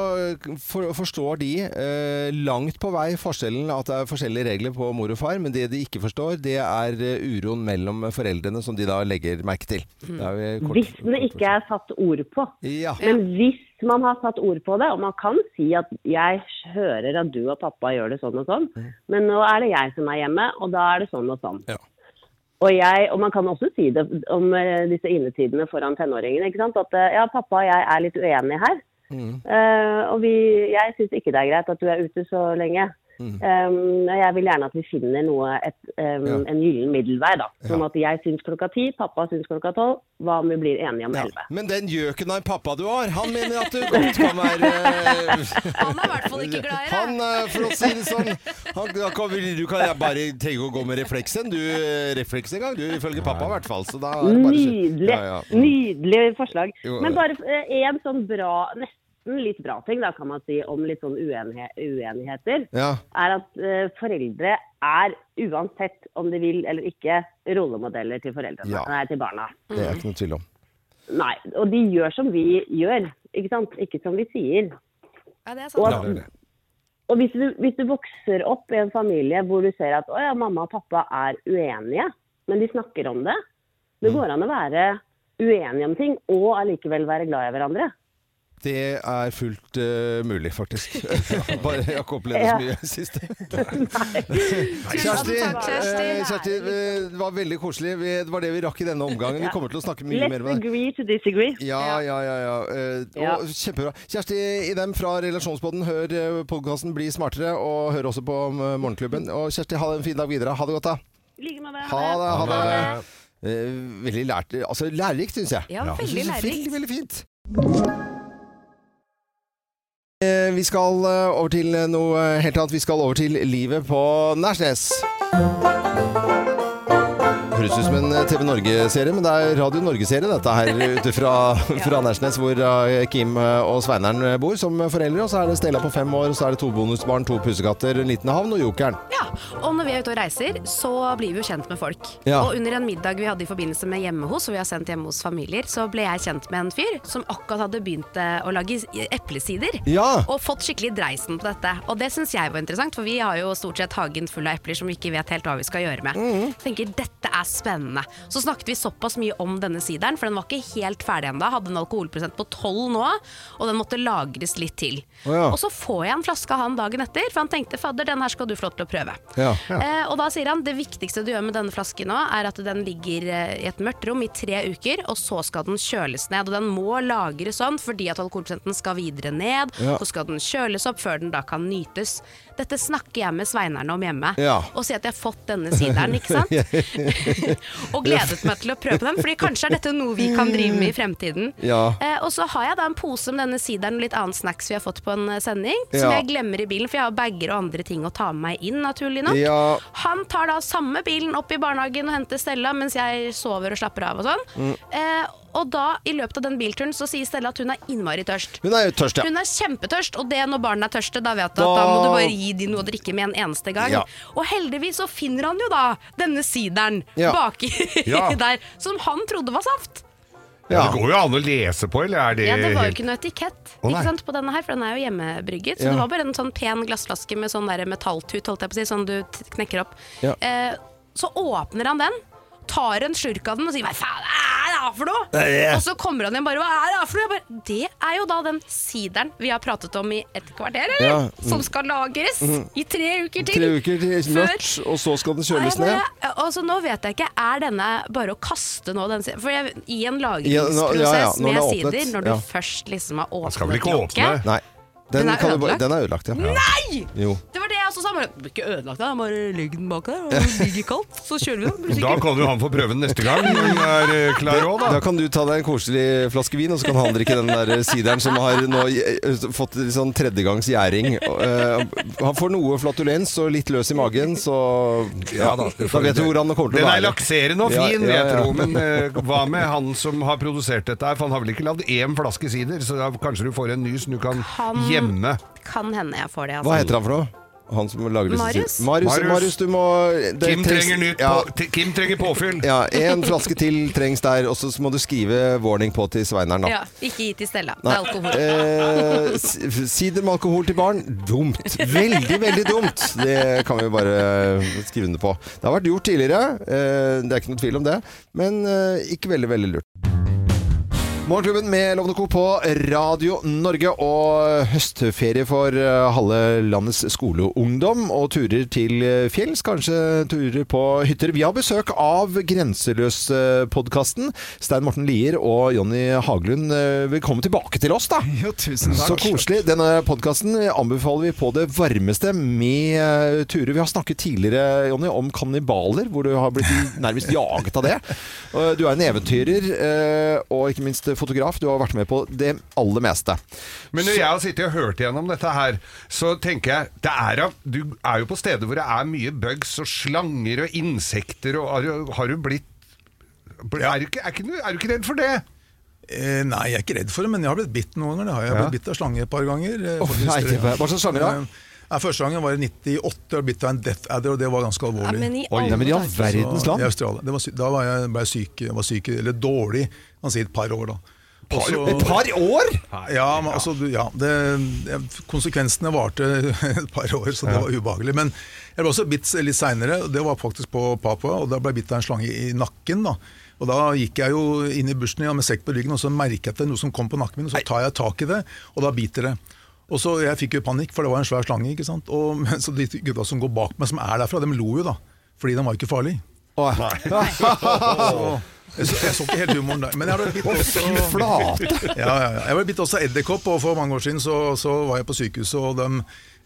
for, forstår de eh, langt på vei forskjellen at det er forskjellige regler på mor og far, men det de ikke forstår, det er eh, uroen mellom foreldrene som de da legger merke til. Det er kort- Hvis det ikke er satt ord på. Ja. Men hvis man har satt ord på det, og man kan si at jeg hører at du og pappa gjør det sånn og sånn, men nå er det jeg som er hjemme, og da er det sånn og sånn. Ja. Og, jeg, og man kan også si det om eh, disse innetidene foran tenåringene. ikke sant? At eh, ja, pappa og jeg er litt uenige her. Mm. Uh, og vi, jeg syns ikke det er greit at du er ute så lenge. Um, jeg vil gjerne at vi finner noe, et, um, Ja. en gyllen middelvei. da. Sånn Ja. at jeg syns klokka ti, pappa syns klokka tolv. Hva om vi blir enige om Ja. Men den gjøken av en pappa du har, han mener at du godt kan være eh, Han er i hvert fall ikke glad i det. Han, eh, for å si det sånn han, kan, Du kan bare trenger å gå med refleksen. Du eh, refleks en gang, du, ifølge pappa i hvert fall. Så da er det bare Nydelig Ja, ja. Mm. nydelig forslag. Jo, Men bare én sånn bra, nesten nesten litt bra ting, da kan man si, om litt sånn uenighe uenigheter, Ja. er at uh, foreldre er, uansett om de vil eller ikke, rollemodeller til foreldrene, Ja. nei, til barna. Det er ikke noe tvil om. Nei, og de gjør som vi gjør, ikke sant? Ikke som vi sier. Ja, det er Og, sant. at, det er det. og hvis, du, hvis du vokser opp i en familie hvor du ser at å ja, mamma og pappa er uenige, men de snakker om det. Det går an å være uenige om ting og allikevel være glad i hverandre. Det er fullt uh, mulig, faktisk. Bare jeg har ikke opplevd det så mye i det siste. Kjersti, eh, Kjersti, eh, det var veldig koselig. Det var det vi rakk i denne omgangen. Vi kommer til å snakke mye mer med deg. agree to disagree. Ja, ja, ja. ja. Eh, Ja. Og, kjempebra. Kjersti Idem fra Relasjonsboden, hør podkasten Bli smartere, og hør også på Morgenklubben. Og Kjersti, ha en fin dag videre. Ha det godt, da. Ha det. Ha det. Ha det. Veldig lært, altså lærerikt, syns jeg. Ja, veldig er lærerikt. Veldig, veldig fint. Eh, Vi skal eh, over til noe helt annet. Vi skal over til livet på Nærsnes. Høres ut som en TV Norge-serie, men det er Radio Norge-serie dette her ute fra, fra Andersnes, hvor eh, Kim og Sveineren bor som foreldre. Og så er det Stella på fem år, og så er det to bonusbarn, to pussekatter, en liten havn og jokeren. Ja, og når vi er ute og reiser, så blir vi jo kjent med folk. Ja. Og under en middag vi hadde i forbindelse med hjemme hos, og vi har sendt hjemme hos familier, så ble jeg kjent med en fyr som akkurat hadde begynt eh, å lage eplesider. Ja! Og fått skikkelig dreisen på dette. Og det syns jeg var interessant, for vi har jo stort sett hagen full av epler som vi ikke vet helt hva vi skal gjøre med. Mm. Tenker dette er spennende. Så snakket vi såpass mye om denne sideren, for den var ikke helt ferdig ennå. Hadde en alkoholprosent på 12 nå, og den måtte lagres litt til. Oh, ja. Og så får jeg en flaske av han dagen etter, for han tenkte fadder, den her skal du få lov til å prøve. Ja. Eh, og da sier han det viktigste du gjør med denne flasken nå, er at den ligger eh, i et mørkt rom i tre uker, og så skal den kjøles ned. Og den må lagres sånn fordi at alkoholprosenten skal videre ned, Ja. så skal den kjøles opp før den da kan nytes. Dette snakker jeg med Sveinerne om hjemme, Ja. og sier at jeg har fått denne sideren, ikke sant? og gledet meg til å prøve dem, fordi kanskje er dette noe vi kan drive med i fremtiden. Ja. Eh, og så har jeg da en pose med denne sideren og litt annen snacks vi har fått på en eh, sending, som Ja. jeg glemmer i bilen, for jeg har bager og andre ting å ta med meg inn, naturlig nok. Ja. Han tar da samme bilen opp i barnehagen og henter Stella mens jeg sover og slapper av og sånn. Mm. Eh, og da, i løpet av den bilturen, så sier Stella at hun er innmari tørst. Hun er jo tørst, ja. Hun er kjempetørst, og det når barn er tørste, da vet du Da- at da må du bare gi dem noe å drikke med en eneste gang. Ja. Og heldigvis så finner han jo da denne sideren Ja. baki Ja. der, som han trodde var saft. Ja. Det går jo an å lese på, eller er det, Ja, Det var jo ikke noe etikett oh, ikke sant, på denne her, for den er jo hjemmebrygget. Så Ja. det var bare en sånn pen glassflaske med sånn der metalltut, holdt jeg på å si, sånn du knekker opp. Ja. Eh, så åpner han den, tar en slurk av den og sier 'hva faen er det her for noe?' Nei. Og så kommer han igjen bare 'hva er det her for noe?' Jeg bare, det er jo da den sideren vi har pratet om i et kvarter, eller? Ja. Mm. Som skal lagres i tre uker til. Tre uker til mørkt, og så skal den kjøles ned. Altså, nå vet jeg ikke, er denne bare å kaste nå den siden? For jeg, i en Ja, lagringsprosess nå- ja, ja, med er sider, når du ja. først liksom har åpnet skal Den, Den er kan du ødelagt? Den er ødelagt, ja. Nei! Jo. Det var det jeg også sa. Bare, ikke ødelagt, da. bare legg den bak der. Og ligger kaldt, så kjører vi den. Da kan jo han få prøve den neste gang han er eh, klar også, Da da. kan du ta deg en koselig flaske vin, og så kan han drikke den der sideren som har nå eh, fått sånn tredjegangs gjæring. Eh, Han får noe flatulens og litt løs i magen, så ja, Ja da, da, vet du hvor han kommer til å være. Den er lakserende og Ja, fin, ja, vil jeg tror. Men uh, hva med han som har produsert dette her? For han har vel ikke lagd én flaske sider, så da kanskje du får en ny som du kan Han- gjemme. Kan hende jeg får det. Altså. Hva heter han for noe? Han som lager disse Marius? sidene. Marius, Marius. Marius, du må det Kim trengs- trenger, nytt ja, på, Kim trenger påfyll. ja, en flaske til trengs der, og så må du skrive warning på til Sveineren, da. Ja, ikke gi til Stella. Det Nei. er alkohol. Eh, sider med alkohol til barn, dumt. Veldig, veldig dumt. Det kan vi bare skrive under på. Det har vært gjort tidligere, eh, det er ikke noe tvil om det, men eh, ikke veldig, veldig lurt. Morgenklubben med Lovende Co. på Radio Norge og høstferie for eh, halve landets skoleungdom og turer til eh, fjells, kanskje turer på hytter. Vi har besøk av Grenseløs-podkasten. Stein Morten Lier og Jonny Haglund, eh, velkommen tilbake til oss, da. Jo, tusen takk. Så koselig. Denne podkasten anbefaler vi på det varmeste med turer. Vi har snakket tidligere Jonny, om kannibaler, hvor du har blitt nærmest jaget av det. Du er en eventyrer og ikke minst fotograf. Du har vært med på det aller meste. Men når jeg har sittet og hørt gjennom dette her, så tenker jeg det er, Du er jo på steder hvor det er mye bugs og slanger og insekter, og har, du- har du blitt er du, ikke, er, ikke, er du ikke redd for det? Eh, nei, jeg er ikke redd for det, men jeg har blitt bitt noen ganger. Det har jeg. jeg har blitt bitt av slange et par ganger. Oh, nei, hva slags slanger da? Eh, Nei, første gangen var i 98, og blitt av en death adder, og det var ganske alvorlig. Ja, men i all verdens land. Da var jeg, ble jeg syk, jeg var syk, eller dårlig, kan man si et par år da. Par, Et par år?! ja, men altså, ja det, konsekvensene varte et par år, så det var ubehagelig. Men jeg ble også bitt litt seinere, det var faktisk på Papua. og Da ble jeg bitt av en slange i nakken. da. Og Da gikk jeg jo inn i bushen ja, med sekk på ryggen, og så merket jeg noe som kom på nakken min. og Så tar jeg tak i det, og da biter det. Og så Jeg fikk jo panikk, for det var en svær slange. ikke sant? Og, så De gutta som går bak meg, som er derfra, de lo jo da. Fordi den var ikke farlig. Åh, Nei. jeg, så, jeg så ikke helt humoren der. Men jeg ble bitt også flate! ja, ja, ja. Jeg ble bitt også edderkopp, og for mange år siden så, så var jeg på sykehuset, og de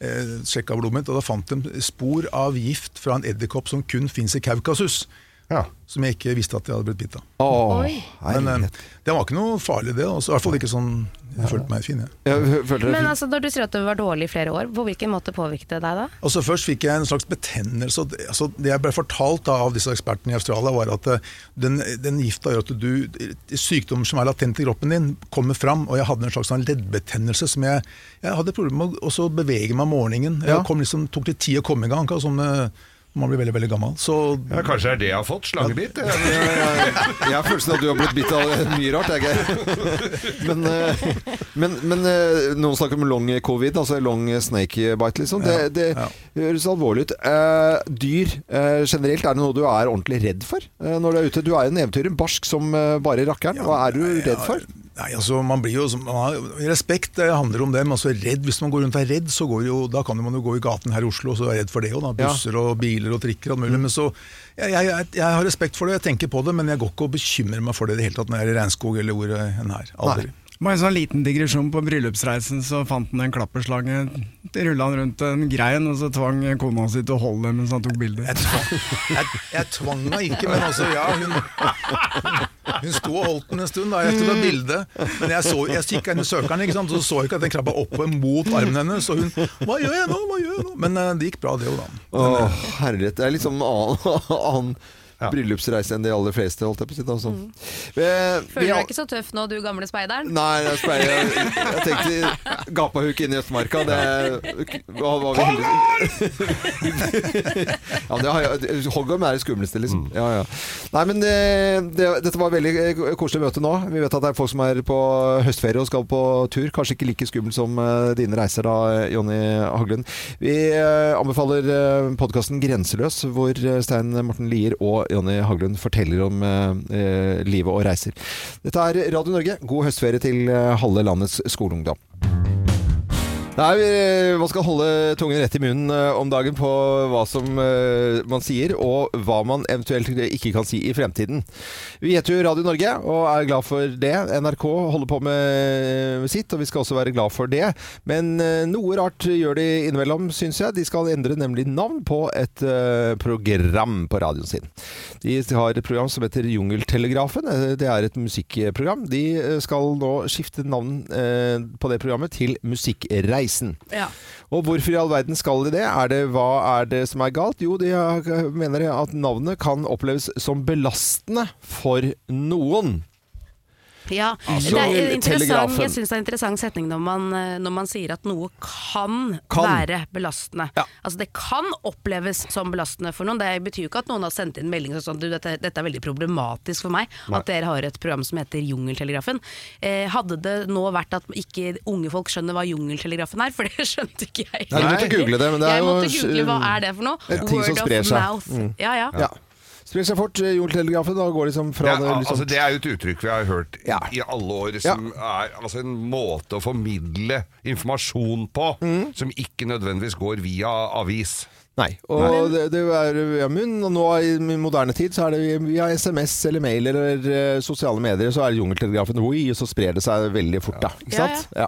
eh, sjekka blodet mitt, og da fant de spor av gift fra en edderkopp som kun fins i Kaukasus. Ja. Som jeg ikke visste at jeg hadde blitt bitt av. Oh, Men eh, det var ikke noe farlig, det. Også. I hvert fall ikke sånn Jeg følte meg fin, jeg. Jeg Men altså, når du sier at du var dårlig i flere år, på hvilken måte påvirket det deg da? Altså Først fikk jeg en slags betennelse. Altså det jeg ble fortalt da, av disse ekspertene i Australia, var at eh, den, den gifta gjør at du, sykdommer som er latent i kroppen din, kommer fram. Og jeg hadde en slags sånn leddbetennelse som jeg, jeg hadde problemer med å også bevege meg om morgenen. Jeg Ja. liksom, tok litt tid å komme i gang, ikke? Sånn eh, når man blir veldig veldig gammel. Så Ja, kanskje det er det jeg har fått? Slangebitt? Jeg, jeg, jeg har følelsen av at du har blitt bitt av mye rart, jeg, Geir. Men, eh, men, men eh, noen snakker om long covid, altså long snake bite, liksom. Det, Ja, det ja. høres alvorlig ut. Eh, dyr eh, generelt, er det noe du er ordentlig redd for når du er ute? Du er jo en eventyrer, barsk som bare rakkeren. Hva er du redd for? Nei, altså man blir jo man har, Respekt det handler om det, altså redd, hvis man går rundt og er redd, så går jo, da kan man jo gå i gaten her i Oslo og så være redd for det òg. Busser og biler og trikker og alt mulig. Men så, jeg, jeg, jeg, har respekt for det, jeg tenker på det, men jeg går ikke og bekymrer meg for det i det hele tatt når jeg er i regnskog eller hvor enn her. Aldri. Bare en sånn liten digresjon på bryllupsreisen, så fant han en klapperslange. Rulla han rundt en grein, og så tvang kona si til å holde mens han tok bilder. Jeg tvang, jeg, jeg tvang meg ikke, men altså, ja, hun, hun sto og holdt den en stund da, jeg skulle ta bildet. Men jeg, så, jeg kikka inn i søkeren, ikke sant, og så så jeg ikke at den krabba oppe mot armen hennes. Og hun Hva gjør jeg nå? Hva gjør jeg nå? Men eh, det gikk bra, det jo da. Åh, herlighet. Det er liksom en annen, annen bryllupsreise enn de aller fleste, holdt jeg på å si. Altså. Mm. vi Føler du deg ikke så tøff nå, du gamle speideren? Nei, jeg, speider, jeg, jeg tenkte gapahuk inn i Østmarka. Det var, var vi heldige. ja, det har jeg, er det skumleste, liksom. Ja, ja. Nei, men det, det, dette var veldig eh, koselig møte nå. Vi vet at det er folk som er på høstferie og skal på tur. Kanskje ikke like skummelt som eh, dine reiser da, Jonny Haglund. Vi eh, anbefaler podkasten Grenseløs, hvor eh, Stein Morten Lier og Jonny Haglund forteller om eh, eh, livet og reiser. Dette er Radio Norge. God høstferie til eh, halve landets skoleungdom. Nei, man skal holde tungen rett i munnen eh, om dagen på hva som eh, man sier, og hva man eventuelt ikke kan si i fremtiden. Vi heter jo Radio Norge og er glad for det. NRK holder på med sitt, og vi skal også være glad for det. Men eh, noe rart gjør de innimellom, syns jeg. De skal endre nemlig navn på et program på radioen sin. De har et program som heter Jungeltelegrafen. Det er et musikkprogram. De skal nå skifte navn på det programmet til Musikkreisen. Ja. Og hvorfor i all verden skal de det? Er det hva er det som er galt? Jo, de mener at navnet kan oppleves som belastende for noen. Ja, Altså, det er interessant, jeg syns det er en interessant setning når man, eh, når man sier at noe kan, Kan. være belastende. Ja. Altså Det kan oppleves som belastende for noen. Det betyr jo ikke at noen har sendt inn melding sånn du, dette, dette er veldig problematisk for meg, at dere har et program som heter Jungeltelegrafen. Eh, hadde det nå vært at ikke unge folk skjønner hva Jungeltelegrafen er, for det skjønte ikke jeg. Nei, du måtte google det, men det er jeg jo måtte google hva er det for noe. Ja. Word of mouth. Mm. Ja, ja. Ja. Sprer seg fort, eh, Da går liksom fra Ja, det liksom, altså det er jo et uttrykk vi har hørt i, Ja. i alle år, som er altså en måte å formidle informasjon på Mm. som ikke nødvendigvis går via avis. Nei. Og det, det er via munn, og nå i moderne tid så er det via SMS eller mail eller uh, sosiale medier, så er det jungeltelegrafen oi, og så sprer det seg veldig fort, da. Ikke Ja, sant? Ja.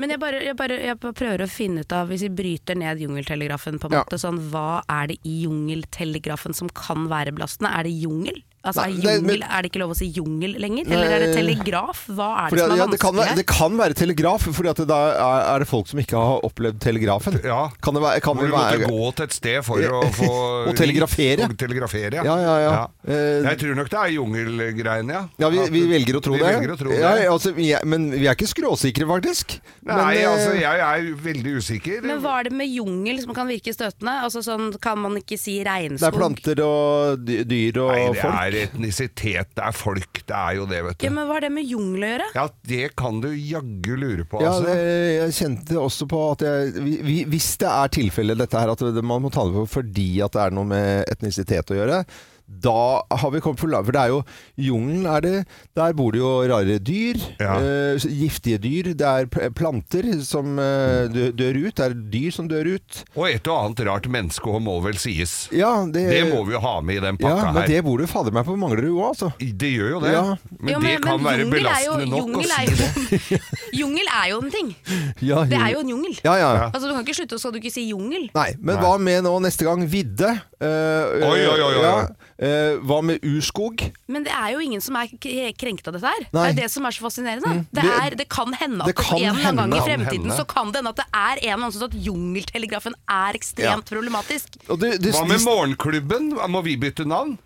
Men jeg, bare, jeg, bare, jeg bare prøver å finne ut av, hvis vi bryter ned jungeltelegrafen på en måte, sånn, hva er det i jungeltelegrafen som kan være belastende? Er det jungel, Altså, er, Nei, det- jungel, men- er det ikke lov å si jungel lenger? Eller er det telegraf? Hva er det Fordi, som er ja, det, kan vanskelig være, det kan være telegraf, fordi da er, er det folk som ikke har opplevd telegrafen. Ja. Kan det være, kan Hvor det du måtte gå til et sted for å få Og telegrafere. Og telegrafere, ja. Ja, ja, ja. Eh, Jeg tror nok det er jungelgreiene, ja. Ja, vi, vi velger å tro vi det. Å tro ja, det. altså, vi er, men vi er ikke skråsikre, faktisk. Nei, men, eh, altså, jeg er veldig usikker. Men hva er det med jungel som kan virke støtende? Altså sånn, Kan man ikke si regnskog? det er planter og dyr og Nei, folk. Er etnisitet, det er folk. Det er jo det, vet du. Ja, men Hva har det med jungel å gjøre? Ja, det kan du jaggu lure på, Ja, altså. det, jeg kjente også på at jeg, vi- vi, Hvis det er tilfellet dette her, at man må ta det på fordi at det er noe med etnisitet å gjøre, da har vi kommet for langt. For det er jo jungelen er det, Der bor det jo rare dyr. Ja. Uh, giftige dyr. Det er planter som uh, dør ut. Det er dyr som dør ut. Og et og annet rart menneske må vel sies. Ja, det, Det må vi jo ha med i den pakka ja, men her. det bor det fader meg på Manglerud òg, altså. Det gjør jo det. Ja. Men Jo, det kan være jungel er jo- nok å si det. Jungel er jo en ting. Ja, Det er jo en jungel. Ja, ja. Altså Du kan ikke slutte, så skal du ikke si jungel. Nei, men Nei. hva med nå neste gang vidde? Uh, Oi, oi, oi, oi. Ja. Eh, hva med urskog? Men det er jo ingen som er krenket av dette her. Nei. Det er det som er så fascinerende. Det, Det- er, det kan hende at kan en eller annen gang i fremtiden så kan det hende at det er en eller annen som synes at jungeltelegrafen er ekstremt problematisk. Og det- det- Hva med Morgenklubben? Må vi bytte navn?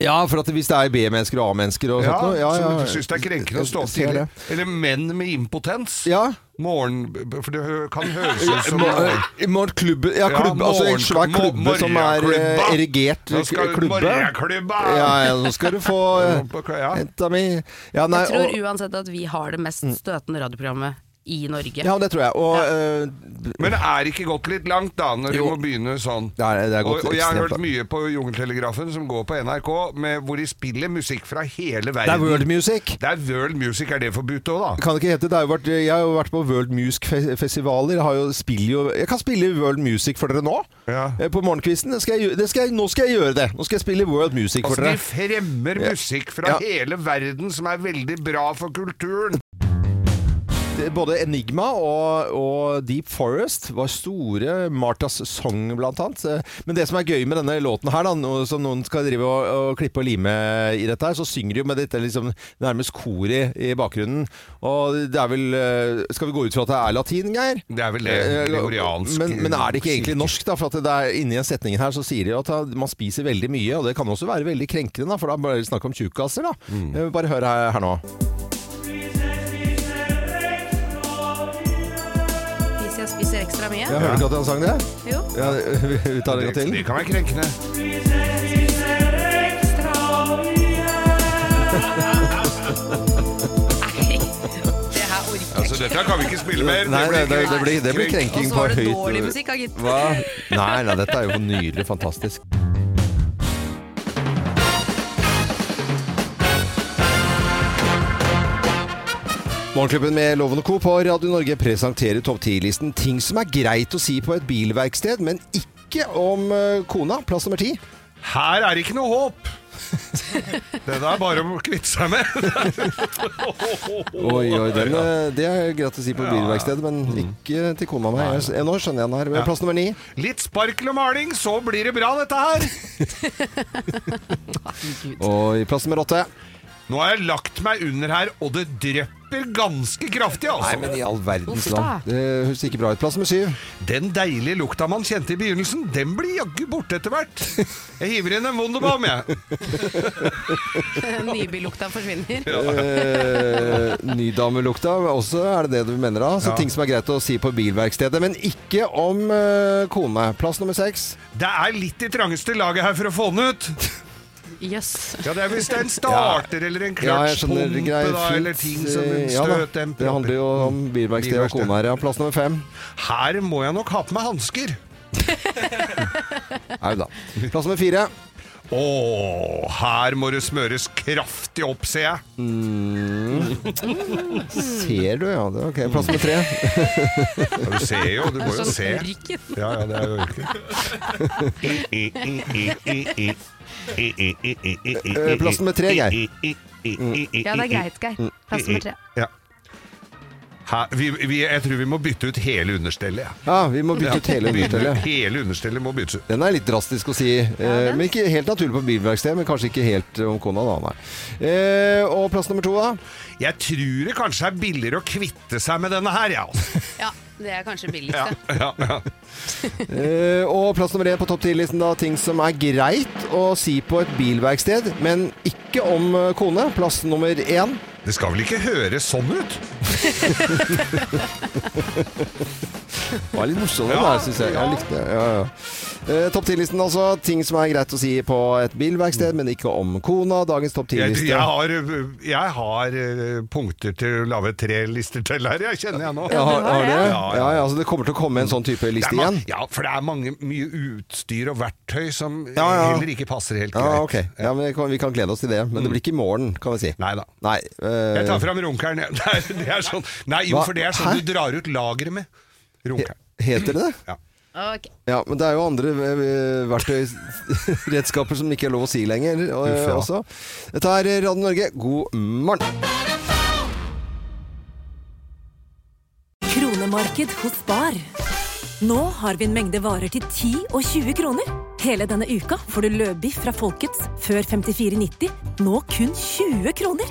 Ja, for at hvis det er B-mennesker og A-mennesker og Ja, sånt noe. Ja, som ja, du syns det er krenkende å stå opp tidlig. Eller menn med impotens. Ja. Morgen... For det hø- kan høres ut som Mo- Morgenklubbe Ja, Ja, klubb, altså en morgen- svær klubbe som er eh, morgenklubba. erigert Nå skal klubbe. morgenklubba! Ja, ja, nå skal du få Ja. Henta mi ja, nei, Jeg tror uansett at vi har det mest støtende radioprogrammet i Norge. ja, det tror jeg. Og eh, Men er ikke gått litt langt da, når du Jo. må begynne sånn? det er, det er Og, og jeg har hørt mye på Jungeltelegrafen, som går på NRK, med, hvor de spiller musikk fra hele verden. Det er world music. Det er world music, er det forbudt òg, da? Kan det ikke hete, det har jo vært, jeg har jo vært på World music-festivaler. Jeg, jeg kan spille World Music for dere nå. Ja. eh, På morgenkvisten. Det skal jeg, det skal jeg, nå skal jeg gjøre det. Nå skal jeg spille World Music for Altså, dere. de fremmer musikk fra Ja. hele verden som er veldig bra for kulturen. Både Enigma og, og Deep Forest var store. Martas Song, blant annet. Eh, Men det som er gøy med denne låten her, da, som noen skal drive og, og klippe og lime i dette her, så synger de jo med dette liksom nærmest koret i bakgrunnen. Og det er vel eh, Skal vi gå ut fra at det er latin, Geir? Det er vel det. Eh, Gregoriansk Men, men er det ikke egentlig norsk, da? For at det er inni en setning her så sier de at man spiser veldig mye, og det kan også være veldig krenkende, da, for da er det snakk om tjukkaser, da. Mm. Eh, Bare hør her, her nå. Ekstra mye. Jeg hørte ikke at han sang det? Jo. Ja, vi tar en gang til. det kan være krenkende. Altså, dette kan vi ikke spille mer. Nei, det, det, det, blir, det blir Og krenking så på var det høyt dårlig musikk, da, gitt. Hva? Nei, nei, dette er jo nydelig, fantastisk. Morgenklubben med Loven og Co. på Radio Norge presenterer topp 10-listen ting som er greit å si på et bilverksted, men ikke om eh, kona. Plass nummer ti. Her er det ikke noe håp! Det er bare å kvitte seg med. Oi, oi, den, eh, det er greit å si på bilverkstedet, men ikke til kona mi. Nå skjønner jeg den her. Plass nummer ni. Litt sparkel og maling, så blir det bra, dette her. Og plass nummer åtte. Nå har jeg lagt meg under her, og det drypper ganske kraftig, Nei, altså. men i all verdens land. Det høres ikke bra ut. Plass med syv. Den deilige lukta man kjente i begynnelsen, den blir jaggu borte etter hvert. Jeg hiver inn en Wunderbaum, jeg. Nybylukta forsvinner. Eh, Nydamelukta, også er det det du mener da? Så Ja. ting som er greit å si på bilverkstedet, men ikke om eh, kone. Plass nummer seks. Det er litt i trangeste laget her for å få den ut. Jøss. Ja, det er hvis det er en starter eller en Ja, kløtsjpumpe, ja, da, eller ting som Eh, en ja støtdemper. Det handler jo om bilverksted og kone her. Ja. Plass nummer fem. Her må jeg nok ha på meg hansker. Au da. Plass nummer fire. Å, her må det smøres kraftig opp, ser jeg. Ser du, ja. Det er ok. Plass nummer tre. Ja, du ser jo, du må jo Sånn se. Ja, ja, det er jo ørken. Eh, Plass nummer tre, Geir. Ja, det er greit, Geir. Plass nummer tre. Ja. Her, vi, vi, jeg tror vi må bytte ut hele understellet. Ja. Ja, vi må bytte ut hele understellet. Hele understellet må byttes ut. Den er litt drastisk å si, eh, men ikke helt naturlig på bilverksted, men kanskje ikke helt om kona da, nei. Eh, og plass nummer to da? Jeg tror det kanskje er billigere å kvitte seg med denne her, ja. altså. Ja, det er kanskje billigst, ja, ja, ja. Eh, og plass nummer én på topp ti-listen, da, ting som er greit å si på et bilverksted, men ikke om eh, kone. Plass nummer én. Det skal vel ikke høres sånn ut? Det var litt morsomt det Ja, der, synes jeg. Jeg likte det. Ja, ja. Eh, topp 10-listen altså. Ting som er greit å si på et bilverksted, men ikke om kona. Dagens topp Jeg, 10-liste. jeg har, jeg har eh, punkter til å lage tre lister til her, jeg kjenner jeg nå. Ja, har, har det? Ja, altså det kommer til å komme en sånn type liste igjen? Ja, for det er mange, mye utstyr og verktøy som heller ikke passer helt greit. Ja, ok. Ja, men vi kan, vi kan glede oss til det. Men det blir ikke i morgen, kan vi si. Nei da. Nei, øh... Jeg tar fram runkeren. jeg. Er, sånn. Nei, jo, Hva? for det er sånn Hæ? du drar ut lageret med. Runkeren. Heter det det? Ja. Ok. Ja, men det er jo andre eh, verktøyredskaper som ikke er lov å si lenger og, Uff, ja. også. Dette er Radio Norge, god morgen! Kronemarked hos Spar. Nå har vi en mengde varer til 10 og 20 kroner. Hele denne uka får du løbiff fra Folkets før 54,90, nå kun 20 kroner.